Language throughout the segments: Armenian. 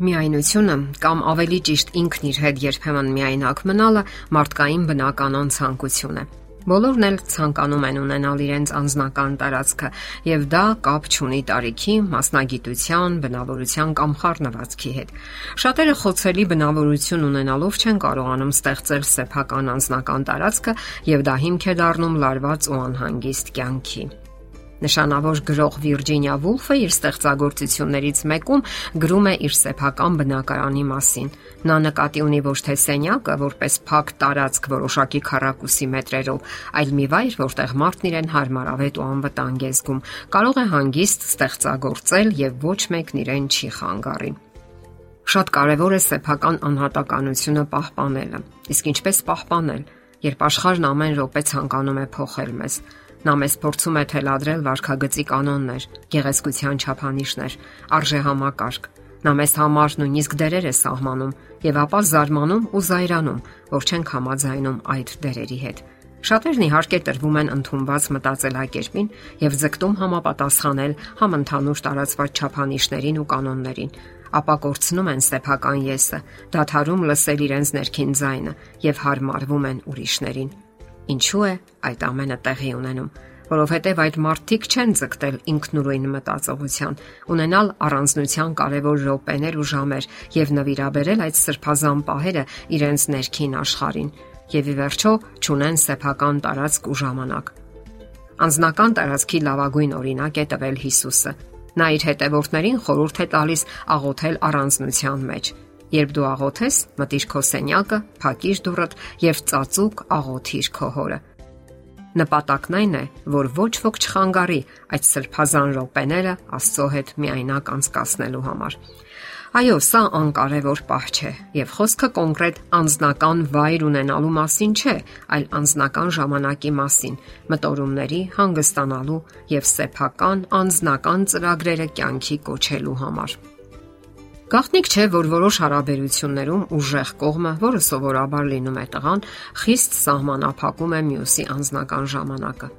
Միայնությունը կամ ավելի ճիշտ ինքն իր հետ երբեմն միայնակ մնալը մարդկային բնականon ցանկություն է։ Բոլորն էլ ցանկանում են ունենալ իրենց անձնական տարածքը, եւ դա կապ չունի տարիքի, մասնագիտության, բնավորության կամ խառնվածքի հետ։ Շատերը խոցելի բնավորություն ունենալով չեն կարողանում ստեղծել սեփական անձնական տարածքը եւ դա հիմք է դառնում լարված ու անհանգիստ կյանքի։ Նշանավոր գրող Վիրջինիա Վուլֆը իր ստեղծագործություններից մեկում գրում է իր սեփական բնակարանի մասին։ Նա նկատի ունի ոչ թե սենյակը, որպես փակ տարածք որոշակի քառակուսի մետրերով, այլ մի վայր, որտեղ մարդն իրեն հարմարավետ ու անվտանգ է զգում, կարող է հանգիստ ստեղծագործել եւ ոչ մեկն իրեն չի խանգարի։ Շատ կարևոր է սեփական անհատականությունը պահպանելը։ Իսկ ինչպես պահպանել, երբ աշխարհն ամեն րոպե ցանկանում է փոխել մեզ, Նա մեզ փորձում է թելադրել վարքագծի կանոններ, գեղեցկության չափանիշներ, արժե համակարգ։ Նա մեզ համար նույնիսկ դերեր է սահմանում եւ ապա զարմանում ու զայրանում, որ չենք համաձայնում այդ դերերի հետ։ Շատերն իհարկե տրվում են ընդունված մտածելակերպին եւ ձգտում համապատասխանել համընդհանուր տարածված չափանիշներին ու կանոններին, ապա կորցնում են սեփական եսը, դադարում լսել իրենց ներքին ձայնը եւ հարմարվում են ուրիշներին։ Ինչու է այդ ամենը տեղի ունենում, որովհետև այդ մարդիկ չեն ձգտել ինքնուրույն մտածողության, ունենալ առանձնության կարևոր րոպեներ ու ժամեր եւ նվիրաբերել այդ սրբազան պահերը իրենց ներքին աշխարհին եւ ի վերջո ճունեն սեփական տարածք ու ժամանակ։ Անձնական տարածքի լավագույն օրինակ է տվել Հիսուսը։ Նա իր հետևորդներին խորհուրդ է տալիս աղոթել առանձնության մեջ Երբ դու աղոթես, մտիր քո սենյակը, փակիր դուռդ եւ ծածուկ աղոթիր քո հորը։ Նպատակն այն է, որ ոչ ոք չխանգարի այդ սրբազան րոպեները Աստծո հետ միայնակ անցկасնելու համար։ Այո, սա անկարևոր պահ չէ, եւ խոսքը կոնկրետ անձնական վայր ունենալու մասին չէ, այլ անձնական ժամանակի մասին, մտորումների հանգստանալու եւ սեփական անձնական ծրագրերը կյանքի կոչելու համար։ Գաղտնիք չէ, որ որոշ հարաբերություններում ուժեղ կողմը, որը սովորաբար լինում է տղան, խիստ սահմանափակում է մյուսի անձնական ժամանակը։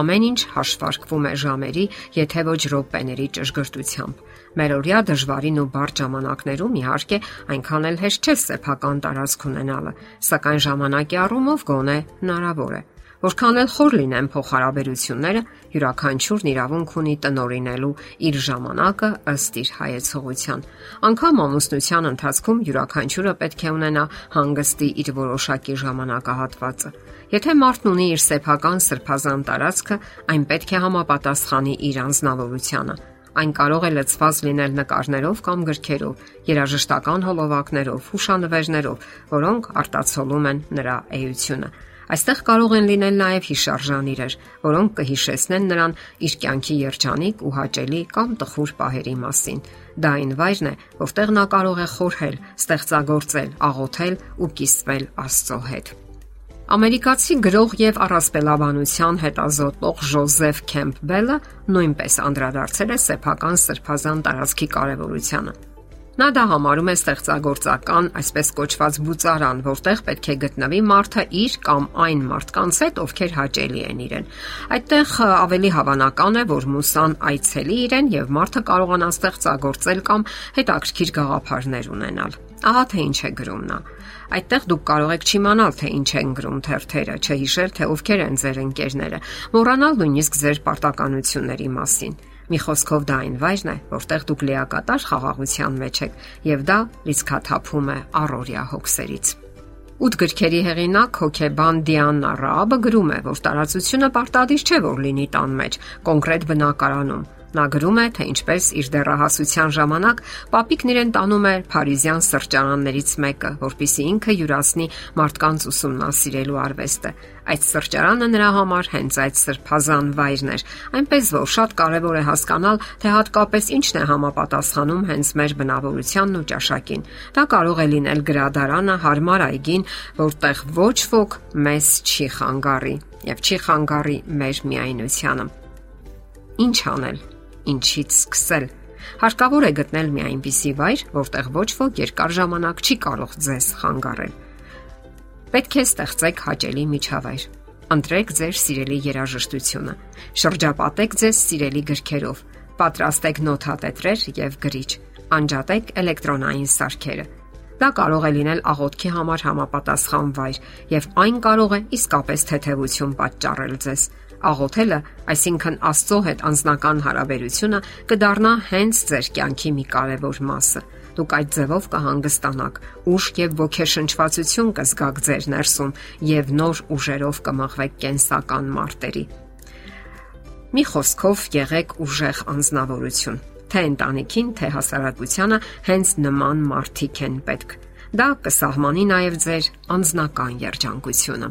Ամեն ինչ հաշվարկվում է ժամերի, եթե ոչ րոպեների ճշգրտությամբ։ Մերօրյա դժվարին ու բարդ ժամանակներում իհարկե այնքան էլ հեշտ չէ սեփական տարածք ունենալը, սակայն ժամանակի առումով գոնե հնարավոր է։ Որքան էլ խոր լինեն փոխհարաբերությունները, յուրաքանչյուրն իրավունք ունի տնորինելու իր ժամանակը ըստ իր հայեցողության։ Անկամ ամուսնության ընթացքում յուրաքանչյուրը պետք է ունենա հանգստի իր որոշակի ժամանակահատվածը։ Եթե մարդն ունի իր սեփական սրբազան տարածքը, այն պետք է համապատասխանի իր անznավորությանը։ Այն կարող է լցված լինել նկարներով կամ գրքերով, երաժշտական հոլովակներով, հուշանվերներով, որոնք արտացոլում են նրա էությունը։ Այստեղ կարող են լինել նաև հիշարժան իրեր, որոնք կհիշեցնեն նրան իր կյանքի երջանիկ ու հաճելի կամ տխուր պահերի մասին։ Դա այն վայրն է, որտեղ նա կարող է խորհել, ստեղծագործել, աղոթել ու կիսվել Աստծո հետ։ Ամերիկացի գրող եւ առասպելաբանության հետազոտող Ժոզեֆ Քեմփբելը նույնպես անդրադարձել է սեփական սրբազան տարածքի կարևորությանը։ Նա դա համարում է ստեղծագործական, այսպես կոչված բուծարան, որտեղ պետք է գտնվի մարդը իր կամ այն մարդկանց հետ, ովքեր հաճելի են իրեն։ Այդտեղ ավելի հավանական է, որ մուսան այցելի իրեն եւ մարդը կարողանա ստեղծագործել կամ հետաքրքիր գաղափարներ ունենալ։ Ահա թե ինչ է գրում նա։ Այդտեղ դուք կարող եք չիմանալ, թե ինչ են գրում թերթերը, չհիշել, թե ովքեր են ձեր ընկերները, մոռանալ նույնիսկ ձեր պարտականությունների մասին։ Մի խոսքով դա այն վայրն է, որտեղ դուք լիակատար խաղաղության մեջ եք, եւ դա լիցքաթափում է առօրյա հոգսերից։ Ութ գրքերի հեղինակ հոկեբան Դիանա Ռաբը գրում է, որ տարածությունը պարտադիր չէ, որ լինի տան մեջ, կոնկրետ բնակարանում, Նա գրում է, թե ինչպես իր դեռահասության ժամանակ Պապիկն իրեն տանում էր Փարիզյան սրճարաններից մեկը, որpիսի ինքը յուրացնի մարդկանց ուսումնասիրելու արվեստը։ Այդ սրճարանը նրա համար հենց այդ սրբազան վայրն էր, այնպես որ շատ կարևոր է հասկանալ, թե հատկապես ինչն է համապատասխանում հենց մեր բնավորությանն ու ճաշակին։ Դա կարող է լինել գրադարանը, հարմար այգին, որտեղ ոչ ոք մեզ չի խանգարի եւ չի խանգարի մեր միայնությանը։ Ինչ անել ինչից սկսել։ Հարկավոր է գտնել մի այնպիսի վայր, որտեղ ոչ ոք երկար ժամանակ չի կարող ձեզ խանգարել։ Պետք է ստեղծեք հաճելի միջավայր։ Ընտրեք ձեր սիրելի երաժշտությունը։ Շրջապատեք ձեզ սիրելի գրքերով։ Պատրաստեք նոթատետրեր եւ գրիչ։ Անջատեք էլեկտրոնային սարքերը։ Դա կարող է լինել աղոթքի համար համապատասխան վայր, եւ այն կարող է իսկապես թեթևություն պատճառել ձեզ։ Աղոթելը, այսինքն Աստծո հետ անձնական հարաբերությունը, կդառնա հենց ձեր կյանքի մի կարևոր մասը։ Դուք այդ ձևով կհանգստանաք, ուժ եւ ոգեշնչվածություն կզգաք ձեր ներսում եւ նոր ուժերով կմաղվեք կենսական մարտերի։ Մի խոսքով եղեք ուժեղ անznավորություն թե ընտանիքին, թե հասարակությանը հենց նման մարդիկ են պետք։ Դա կսահմանի նաև ձեր անձնական երջանկությունը։